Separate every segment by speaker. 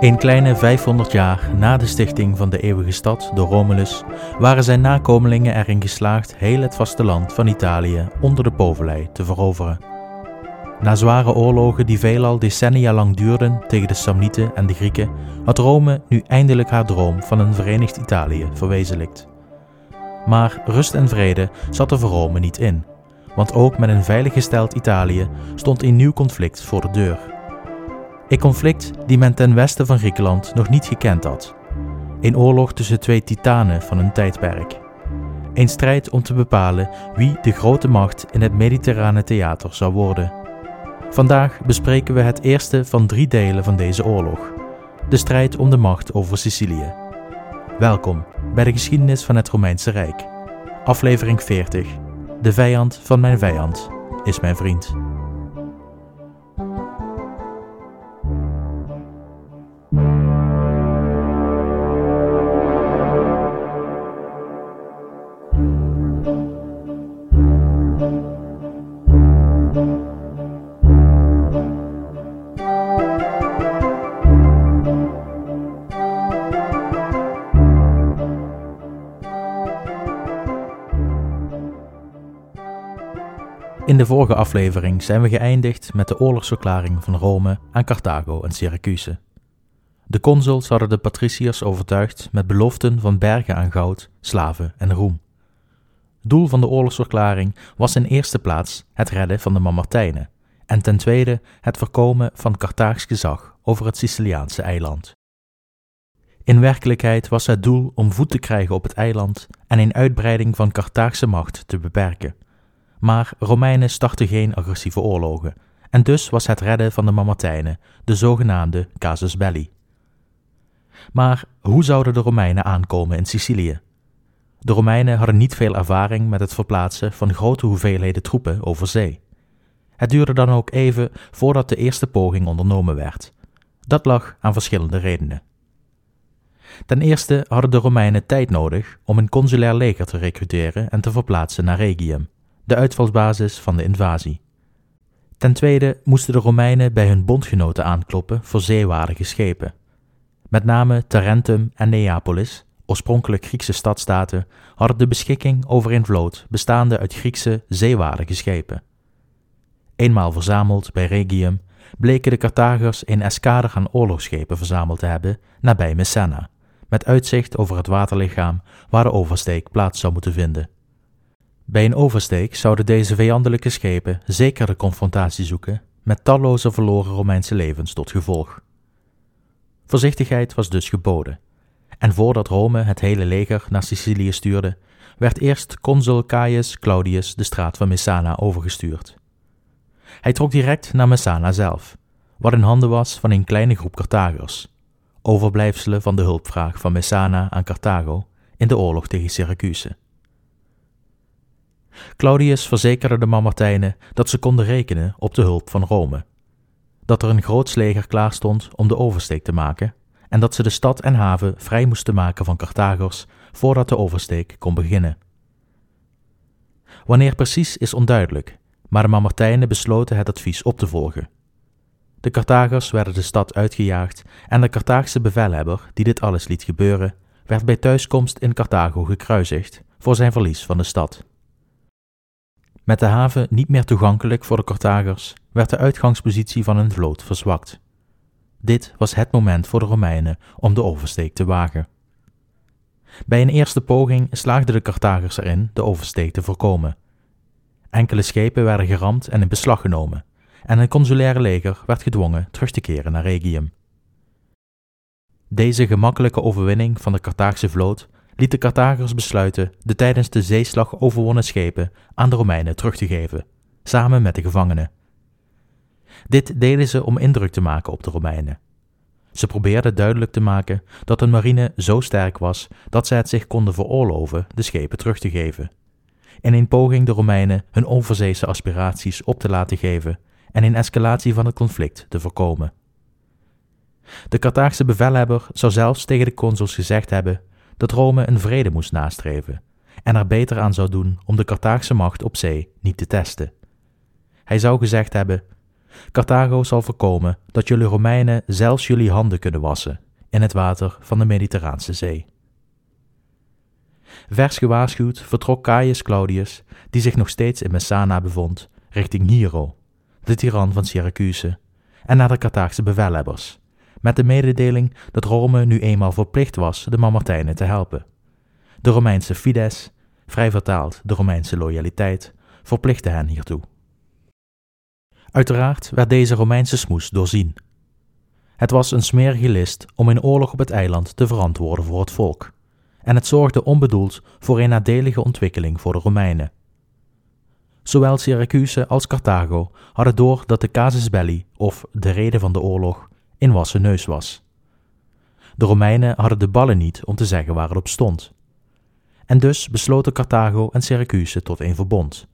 Speaker 1: Een kleine 500 jaar na de stichting van de eeuwige stad door Romulus waren zijn nakomelingen erin geslaagd heel het vasteland van Italië onder de Povelij te veroveren. Na zware oorlogen die veelal decennia lang duurden tegen de Samnieten en de Grieken, had Rome nu eindelijk haar droom van een verenigd Italië verwezenlijkt. Maar rust en vrede zat er voor Rome niet in, want ook met een veiliggesteld Italië stond een nieuw conflict voor de deur. Een conflict die men ten westen van Griekenland nog niet gekend had. Een oorlog tussen twee titanen van een tijdperk. Een strijd om te bepalen wie de grote macht in het mediterrane theater zou worden. Vandaag bespreken we het eerste van drie delen van deze oorlog: de strijd om de macht over Sicilië. Welkom bij de geschiedenis van het Romeinse Rijk. Aflevering 40. De vijand van mijn vijand is mijn vriend. De vorige aflevering zijn we geëindigd met de oorlogsverklaring van Rome aan Carthago en Syracuse. De consuls hadden de patriciërs overtuigd met beloften van bergen aan goud, slaven en roem. Doel van de oorlogsverklaring was in eerste plaats het redden van de Mamertijnen en ten tweede het voorkomen van Carthaags gezag over het Siciliaanse eiland. In werkelijkheid was het doel om voet te krijgen op het eiland en een uitbreiding van Carthaagse macht te beperken. Maar Romeinen startten geen agressieve oorlogen, en dus was het redden van de Mamertijnen de zogenaamde casus belli. Maar hoe zouden de Romeinen aankomen in Sicilië? De Romeinen hadden niet veel ervaring met het verplaatsen van grote hoeveelheden troepen over zee. Het duurde dan ook even voordat de eerste poging ondernomen werd. Dat lag aan verschillende redenen. Ten eerste hadden de Romeinen tijd nodig om een consulair leger te recruteren en te verplaatsen naar Regium, de uitvalsbasis van de invasie. Ten tweede moesten de Romeinen bij hun bondgenoten aankloppen voor zeewaardige schepen. Met name Tarentum en Neapolis, oorspronkelijk Griekse stadstaten, hadden de beschikking over een vloot bestaande uit Griekse zeewaardige schepen. Eenmaal verzameld bij Regium, bleken de Carthagers een eskader aan oorlogsschepen verzameld te hebben nabij Messana, met uitzicht over het waterlichaam waar de oversteek plaats zou moeten vinden. Bij een oversteek zouden deze vijandelijke schepen zeker de confrontatie zoeken, met talloze verloren Romeinse levens tot gevolg. Voorzichtigheid was dus geboden, en voordat Rome het hele leger naar Sicilië stuurde, werd eerst consul Caius Claudius de straat van Messana overgestuurd. Hij trok direct naar Messana zelf, wat in handen was van een kleine groep Carthagers, overblijfselen van de hulpvraag van Messana aan Carthago in de oorlog tegen Syracuse. Claudius verzekerde de Mamertijnen dat ze konden rekenen op de hulp van Rome, dat er een groot leger klaar stond om de oversteek te maken en dat ze de stad en haven vrij moesten maken van Carthagers voordat de oversteek kon beginnen. Wanneer precies is onduidelijk, maar de Mamertijnen besloten het advies op te volgen. De Carthagers werden de stad uitgejaagd en de Carthaagse bevelhebber die dit alles liet gebeuren, werd bij thuiskomst in Carthago gekruisigd voor zijn verlies van de stad. Met de haven niet meer toegankelijk voor de Carthagers, werd de uitgangspositie van hun vloot verzwakt. Dit was het moment voor de Romeinen om de oversteek te wagen. Bij een eerste poging slaagden de Carthagers erin de oversteek te voorkomen. Enkele schepen werden geramd en in beslag genomen, en een consulaire leger werd gedwongen terug te keren naar Regium. Deze gemakkelijke overwinning van de Carthaagse vloot liet de Carthagers besluiten de tijdens de zeeslag overwonnen schepen aan de Romeinen terug te geven, samen met de gevangenen. Dit deden ze om indruk te maken op de Romeinen. Ze probeerden duidelijk te maken dat hun marine zo sterk was dat ze het zich konden veroorloven de schepen terug te geven. In een poging de Romeinen hun onverzeese aspiraties op te laten geven en een escalatie van het conflict te voorkomen. De Carthaagse bevelhebber zou zelfs tegen de consuls gezegd hebben dat Rome een vrede moest nastreven en er beter aan zou doen om de Carthaagse macht op zee niet te testen. Hij zou gezegd hebben: Carthago zal voorkomen dat jullie Romeinen zelfs jullie handen kunnen wassen in het water van de Mediterraanse Zee. Vers gewaarschuwd vertrok Caius Claudius, die zich nog steeds in Messana bevond, richting Hiero, de tiran van Syracuse, en naar de Carthaagse bevelhebbers, met de mededeling dat Rome nu eenmaal verplicht was de Mamertijnen te helpen. De Romeinse fides, vrij vertaald de Romeinse loyaliteit, verplichtte hen hiertoe. Uiteraard werd deze Romeinse smoes doorzien. Het was een smerige list om in oorlog op het eiland te verantwoorden voor het volk, en het zorgde onbedoeld voor een nadelige ontwikkeling voor de Romeinen. Zowel Syracuse als Carthago hadden door dat de casus belli, of de reden van de oorlog, in wassen neus was. De Romeinen hadden de ballen niet om te zeggen waar het op stond. En dus besloten Carthago en Syracuse tot een verbond.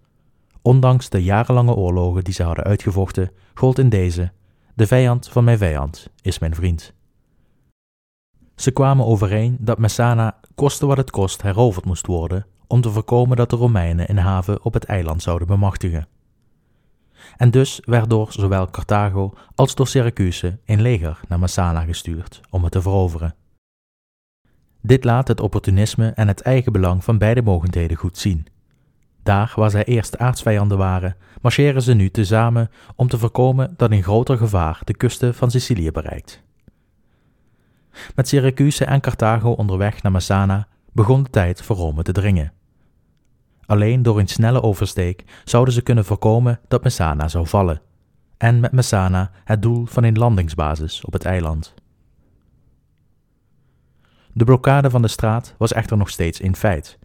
Speaker 1: Ondanks de jarenlange oorlogen die ze hadden uitgevochten, gold in deze: de vijand van mijn vijand is mijn vriend. Ze kwamen overeen dat Messana, koste wat het kost, heroverd moest worden om te voorkomen dat de Romeinen een haven op het eiland zouden bemachtigen. En dus werd door zowel Carthago als door Syracuse een leger naar Messana gestuurd om het te veroveren. Dit laat het opportunisme en het eigen belang van beide mogendheden goed zien. Daar waar zij eerst aardsvijanden waren, marcheren ze nu tezamen om te voorkomen dat een groter gevaar de kusten van Sicilië bereikt. Met Syracuse en Carthago onderweg naar Messana begon de tijd voor Rome te dringen. Alleen door een snelle oversteek zouden ze kunnen voorkomen dat Messana zou vallen, en met Messana het doel van een landingsbasis op het eiland. De blokkade van de straat was echter nog steeds in feit,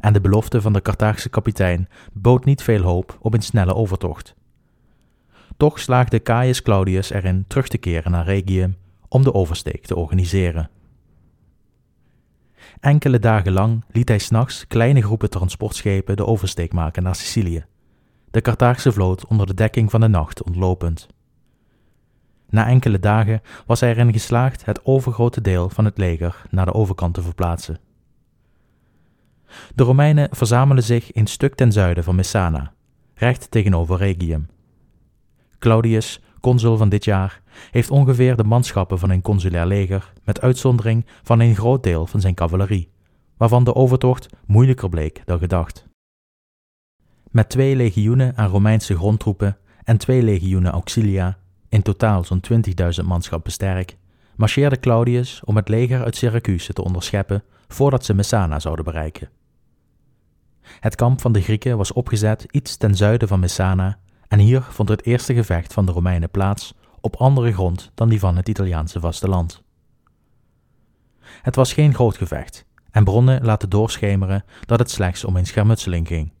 Speaker 1: en de belofte van de Carthaagse kapitein bood niet veel hoop op een snelle overtocht. Toch slaagde Caius Claudius erin terug te keren naar Regium om de oversteek te organiseren. Enkele dagen lang liet hij s'nachts kleine groepen transportschepen de oversteek maken naar Sicilië, de Carthaagse vloot onder de dekking van de nacht ontlopend. Na enkele dagen was hij erin geslaagd het overgrote deel van het leger naar de overkant te verplaatsen. De Romeinen verzamelen zich een stuk ten zuiden van Messana, recht tegenover Regium. Claudius consul van dit jaar, heeft ongeveer de manschappen van een consulair leger, met uitzondering van een groot deel van zijn cavalerie, waarvan de overtocht moeilijker bleek dan gedacht. Met twee legioenen aan Romeinse grondtroepen en twee legioenen auxilia, in totaal zo'n 20.000 manschappen sterk, marcheerde Claudius om het leger uit Syracuse te onderscheppen voordat ze Messana zouden bereiken. Het kamp van de Grieken was opgezet iets ten zuiden van Messana en hier vond het eerste gevecht van de Romeinen plaats op andere grond dan die van het Italiaanse vasteland. Het was geen groot gevecht, en bronnen laten doorschemeren dat het slechts om een schermutseling ging.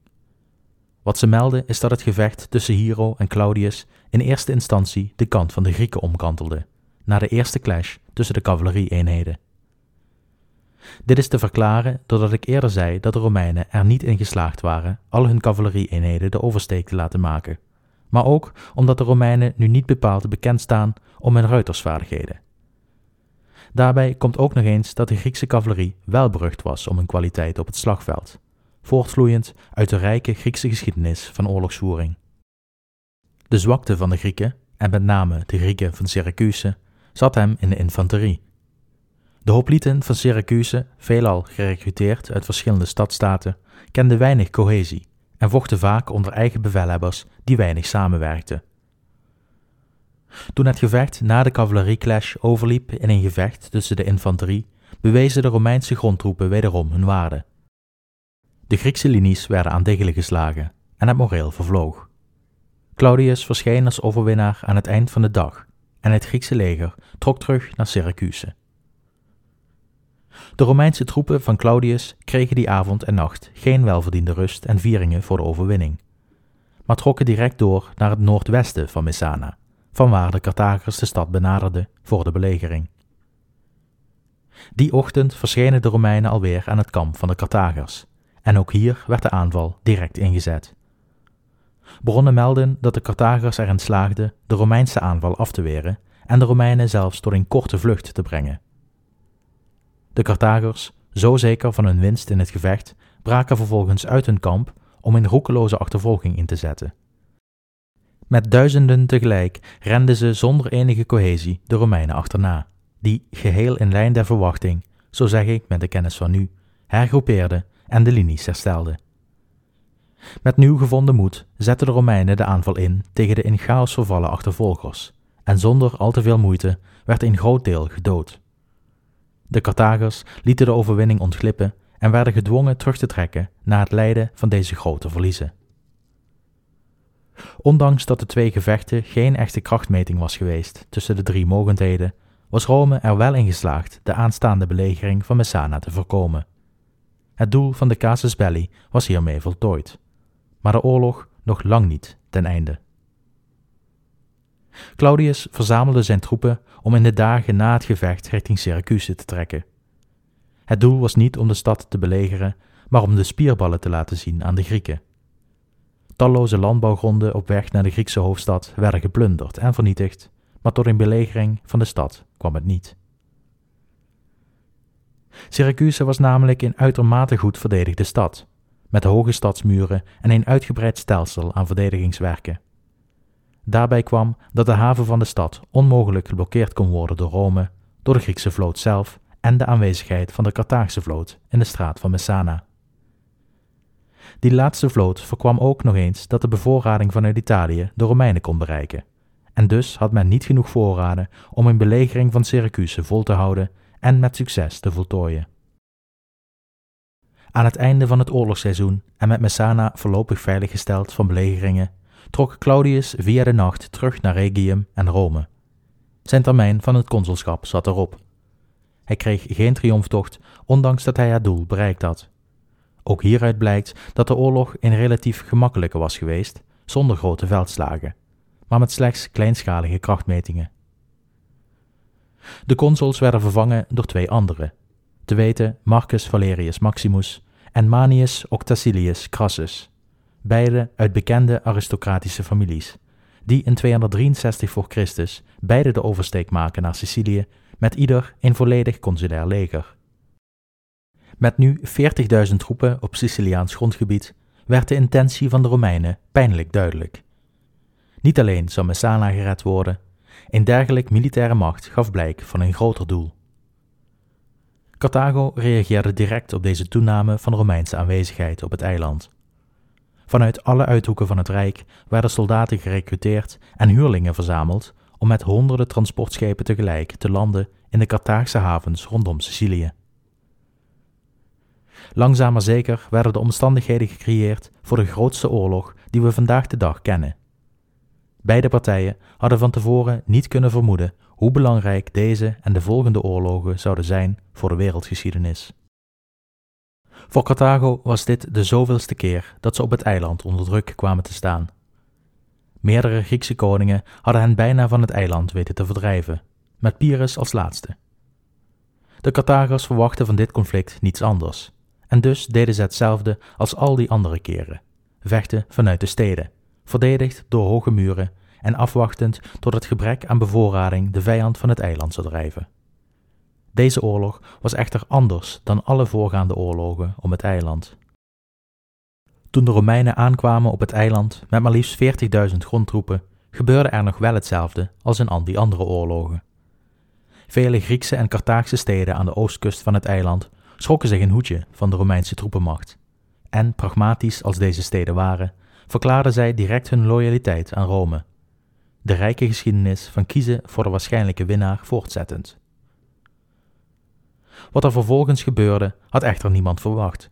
Speaker 1: Wat ze melden is dat het gevecht tussen Hero en Claudius in eerste instantie de kant van de Grieken omkantelde, na de eerste clash tussen de cavalerie-eenheden. Dit is te verklaren doordat ik eerder zei dat de Romeinen er niet in geslaagd waren al hun cavalerie-eenheden de oversteek te laten maken maar ook omdat de Romeinen nu niet bepaald bekend staan om hun ruitersvaardigheden. Daarbij komt ook nog eens dat de Griekse cavalerie wel berucht was om hun kwaliteit op het slagveld, voortvloeiend uit de rijke Griekse geschiedenis van oorlogsvoering. De zwakte van de Grieken, en met name de Grieken van Syracuse, zat hem in de infanterie. De hoplieten van Syracuse, veelal gerecruiteerd uit verschillende stadstaten, kenden weinig cohesie en vochten vaak onder eigen bevelhebbers die weinig samenwerkten. Toen het gevecht na de cavallerieclash overliep in een gevecht tussen de infanterie, bewezen de Romeinse grondtroepen wederom hun waarde. De Griekse linies werden aan diggelen geslagen en het moreel vervloog. Claudius verscheen als overwinnaar aan het eind van de dag en het Griekse leger trok terug naar Syracuse. De Romeinse troepen van Claudius kregen die avond en nacht geen welverdiende rust en vieringen voor de overwinning, maar trokken direct door naar het noordwesten van Messana, vanwaar de Carthagers de stad benaderden voor de belegering. Die ochtend verschenen de Romeinen alweer aan het kamp van de Carthagers, en ook hier werd de aanval direct ingezet. Bronnen melden dat de Carthagers erin slaagden de Romeinse aanval af te weren en de Romeinen zelfs tot een korte vlucht te brengen. De Carthagers, zo zeker van hun winst in het gevecht, braken vervolgens uit hun kamp om een roekeloze achtervolging in te zetten. Met duizenden tegelijk renden ze zonder enige cohesie de Romeinen achterna, die, geheel in lijn der verwachting, zo zeg ik met de kennis van nu, hergroepeerden en de linies herstelden. Met nieuw gevonden moed zetten de Romeinen de aanval in tegen de in chaos vervallen achtervolgers, en zonder al te veel moeite werd een groot deel gedood. De Carthagers lieten de overwinning ontglippen en werden gedwongen terug te trekken na het lijden van deze grote verliezen. Ondanks dat de twee gevechten geen echte krachtmeting was geweest tussen de drie mogendheden, was Rome er wel in geslaagd de aanstaande belegering van Messana te voorkomen. Het doel van de casus belli was hiermee voltooid, maar de oorlog nog lang niet ten einde. Claudius verzamelde zijn troepen om in de dagen na het gevecht richting Syracuse te trekken. Het doel was niet om de stad te belegeren, maar om de spierballen te laten zien aan de Grieken. Talloze landbouwgronden op weg naar de Griekse hoofdstad werden geplunderd en vernietigd, maar tot een belegering van de stad kwam het niet. Syracuse was namelijk een uitermate goed verdedigde stad, met hoge stadsmuren en een uitgebreid stelsel aan verdedigingswerken. Daarbij kwam dat de haven van de stad onmogelijk geblokkeerd kon worden door Rome, door de Griekse vloot zelf en de aanwezigheid van de Carthaagse vloot in de straat van Messana. Die laatste vloot voorkwam ook nog eens dat de bevoorrading vanuit Italië de Romeinen kon bereiken, en dus had men niet genoeg voorraden om een belegering van Syracuse vol te houden en met succes te voltooien. Aan het einde van het oorlogsseizoen en met Messana voorlopig veiliggesteld van belegeringen, trok Claudius via de nacht terug naar Regium en Rome. Zijn termijn van het consulschap zat erop. Hij kreeg geen triomftocht, ondanks dat hij het doel bereikt had. Ook hieruit blijkt dat de oorlog een relatief gemakkelijke was geweest, zonder grote veldslagen, maar met slechts kleinschalige krachtmetingen. De consuls werden vervangen door twee andere, te weten Marcus Valerius Maximus en Manius Octacilius Crassus, beide uit bekende aristocratische families, die in 263 voor Christus beide de oversteek maken naar Sicilië met ieder een volledig consulair leger. Met nu 40.000 troepen op Siciliaans grondgebied werd de intentie van de Romeinen pijnlijk duidelijk. Niet alleen zou Messana gered worden, een dergelijk militaire macht gaf blijk van een groter doel. Carthago reageerde direct op deze toename van Romeinse aanwezigheid op het eiland. Vanuit alle uithoeken van het Rijk werden soldaten gerekruteerd en huurlingen verzameld om met honderden transportschepen tegelijk te landen in de Carthaagse havens rondom Sicilië. Langzaam maar zeker werden de omstandigheden gecreëerd voor de grootste oorlog die we vandaag de dag kennen. Beide partijen hadden van tevoren niet kunnen vermoeden hoe belangrijk deze en de volgende oorlogen zouden zijn voor de wereldgeschiedenis. Voor Carthago was dit de zoveelste keer dat ze op het eiland onder druk kwamen te staan. Meerdere Griekse koningen hadden hen bijna van het eiland weten te verdrijven, met Pyrrhus als laatste. De Carthagers verwachten van dit conflict niets anders, en dus deden ze hetzelfde als al die andere keren: vechten vanuit de steden, verdedigd door hoge muren en afwachtend tot het gebrek aan bevoorrading de vijand van het eiland zou drijven. Deze oorlog was echter anders dan alle voorgaande oorlogen om het eiland. Toen de Romeinen aankwamen op het eiland met maar liefst 40.000 grondtroepen, gebeurde er nog wel hetzelfde als in al die andere oorlogen. Vele Griekse en Carthaagse steden aan de oostkust van het eiland schrokken zich een hoedje van de Romeinse troepenmacht. En, pragmatisch als deze steden waren, verklaarden zij direct hun loyaliteit aan Rome. De rijke geschiedenis van kiezen voor de waarschijnlijke winnaar voortzettend. Wat er vervolgens gebeurde, had echter niemand verwacht.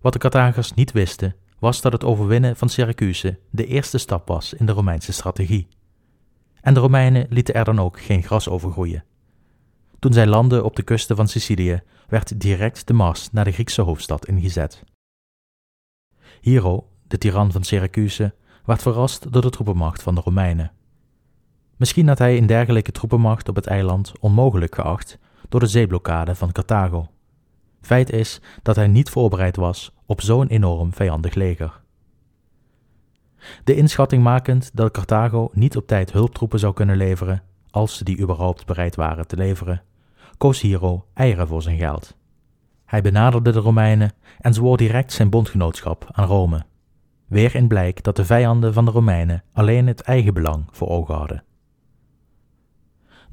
Speaker 1: Wat de Carthagers niet wisten, was dat het overwinnen van Syracuse de eerste stap was in de Romeinse strategie. En de Romeinen lieten er dan ook geen gras over groeien. Toen zij landden op de kusten van Sicilië, werd direct de mars naar de Griekse hoofdstad ingezet. Hiero, de tiran van Syracuse, werd verrast door de troepenmacht van de Romeinen. Misschien had hij een dergelijke troepenmacht op het eiland onmogelijk geacht door de zeeblokkade van Carthago. Feit is dat hij niet voorbereid was op zo'n enorm vijandig leger. De inschatting makend dat Carthago niet op tijd hulptroepen zou kunnen leveren, als ze die überhaupt bereid waren te leveren, koos Hero eieren voor zijn geld. Hij benaderde de Romeinen en zwoer direct zijn bondgenootschap aan Rome. weer in blijk dat de vijanden van de Romeinen alleen het eigen belang voor ogen hadden.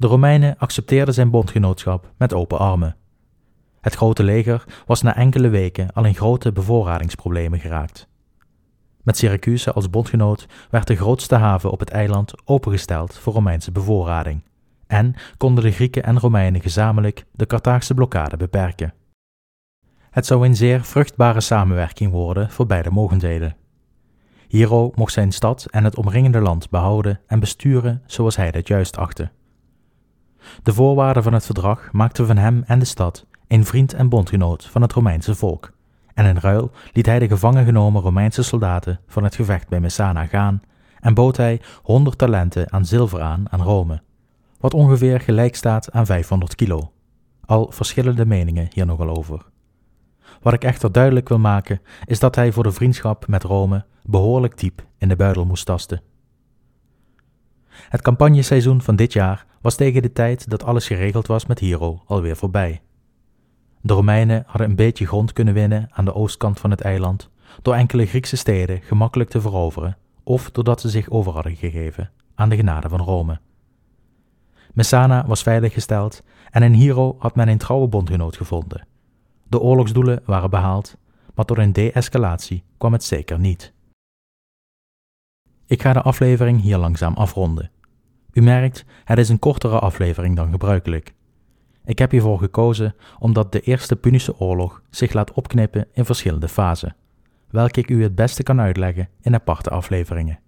Speaker 1: De Romeinen accepteerden zijn bondgenootschap met open armen. Het grote leger was na enkele weken al in grote bevoorradingsproblemen geraakt. Met Syracuse als bondgenoot werd de grootste haven op het eiland opengesteld voor Romeinse bevoorrading en konden de Grieken en Romeinen gezamenlijk de Carthaagse blokkade beperken. Het zou een zeer vruchtbare samenwerking worden voor beide mogendheden. Hero mocht zijn stad en het omringende land behouden en besturen zoals hij dat juist achtte. De voorwaarden van het verdrag maakten van hem en de stad een vriend en bondgenoot van het Romeinse volk, en in ruil liet hij de gevangen genomen Romeinse soldaten van het gevecht bij Messana gaan en bood hij honderd talenten aan zilver aan aan Rome, wat ongeveer gelijk staat aan 500 kilo. Al verschillende meningen hier nogal over. Wat ik echter duidelijk wil maken, is dat hij voor de vriendschap met Rome behoorlijk diep in de buidel moest tasten. Het campagneseizoen van dit jaar was tegen de tijd dat alles geregeld was met Hero alweer voorbij. De Romeinen hadden een beetje grond kunnen winnen aan de oostkant van het eiland door enkele Griekse steden gemakkelijk te veroveren of doordat ze zich over hadden gegeven aan de genade van Rome. Messana was veiliggesteld en in Hero had men een trouwe bondgenoot gevonden. De oorlogsdoelen waren behaald, maar tot een de-escalatie kwam het zeker niet. Ik ga de aflevering hier langzaam afronden. U merkt, het is een kortere aflevering dan gebruikelijk. Ik heb hiervoor gekozen omdat de Eerste Punische Oorlog zich laat opknippen in verschillende fasen, welke ik u het beste kan uitleggen in aparte afleveringen.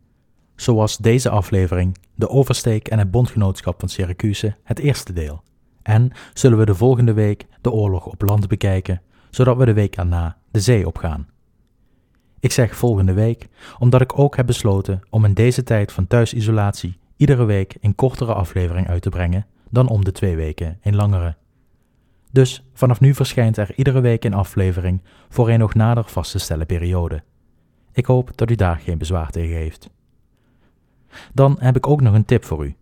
Speaker 1: Zoals deze aflevering, de oversteek en het bondgenootschap van Syracuse, het eerste deel. En zullen we de volgende week de oorlog op land bekijken, zodat we de week erna de zee opgaan. Ik zeg volgende week, omdat ik ook heb besloten om in deze tijd van thuisisolatie iedere week een kortere aflevering uit te brengen dan om de twee weken een langere. Dus vanaf nu verschijnt er iedere week een aflevering voor een nog nader vast te stellen periode. Ik hoop dat u daar geen bezwaar tegen heeft. Dan heb ik ook nog een tip voor u.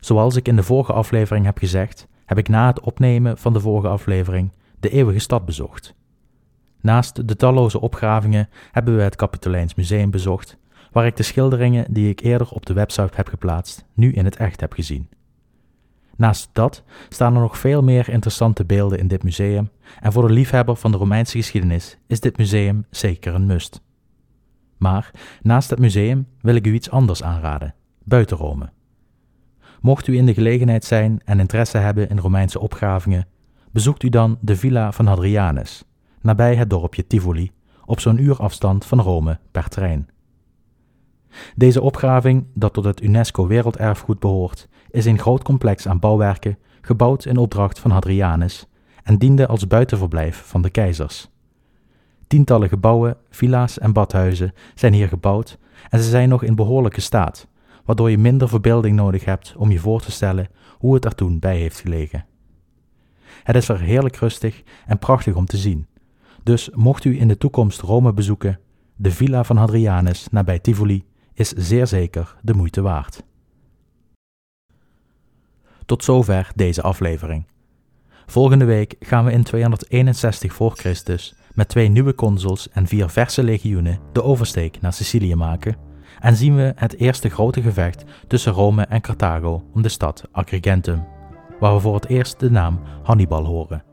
Speaker 1: Zoals ik in de vorige aflevering heb gezegd, heb ik na het opnemen van de vorige aflevering de eeuwige stad bezocht. Naast de talloze opgravingen hebben we het Kapitolijns Museum bezocht, waar ik de schilderingen die ik eerder op de website heb geplaatst, nu in het echt heb gezien. Naast dat staan er nog veel meer interessante beelden in dit museum en voor de liefhebber van de Romeinse geschiedenis is dit museum zeker een must. Maar naast het museum wil ik u iets anders aanraden, buiten Rome. Mocht u in de gelegenheid zijn en interesse hebben in Romeinse opgravingen, bezoekt u dan de villa van Hadrianus, nabij het dorpje Tivoli, op zo'n uur afstand van Rome per trein. Deze opgraving, dat tot het UNESCO Werelderfgoed behoort, is een groot complex aan bouwwerken, gebouwd in opdracht van Hadrianus, en diende als buitenverblijf van de keizers. Tientallen gebouwen, villa's en badhuizen zijn hier gebouwd en ze zijn nog in behoorlijke staat, waardoor je minder verbeelding nodig hebt om je voor te stellen hoe het er toen bij heeft gelegen. Het is er heerlijk rustig en prachtig om te zien. Dus mocht u in de toekomst Rome bezoeken, de villa van Hadrianus nabij Tivoli is zeer zeker de moeite waard. Tot zover deze aflevering. Volgende week gaan we in 261 voor Christus met twee nieuwe consuls en vier verse legioenen de oversteek naar Sicilië maken en zien we het eerste grote gevecht tussen Rome en Carthago om de stad Agrigentum, waar we voor het eerst de naam Hannibal horen.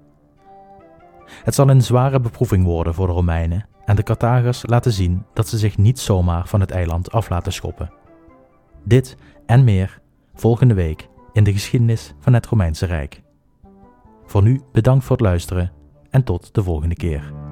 Speaker 1: Het zal een zware beproeving worden voor de Romeinen en de Carthagers laten zien dat ze zich niet zomaar van het eiland af laten schoppen. Dit en meer volgende week in de geschiedenis van het Romeinse Rijk. Voor nu bedankt voor het luisteren en tot de volgende keer.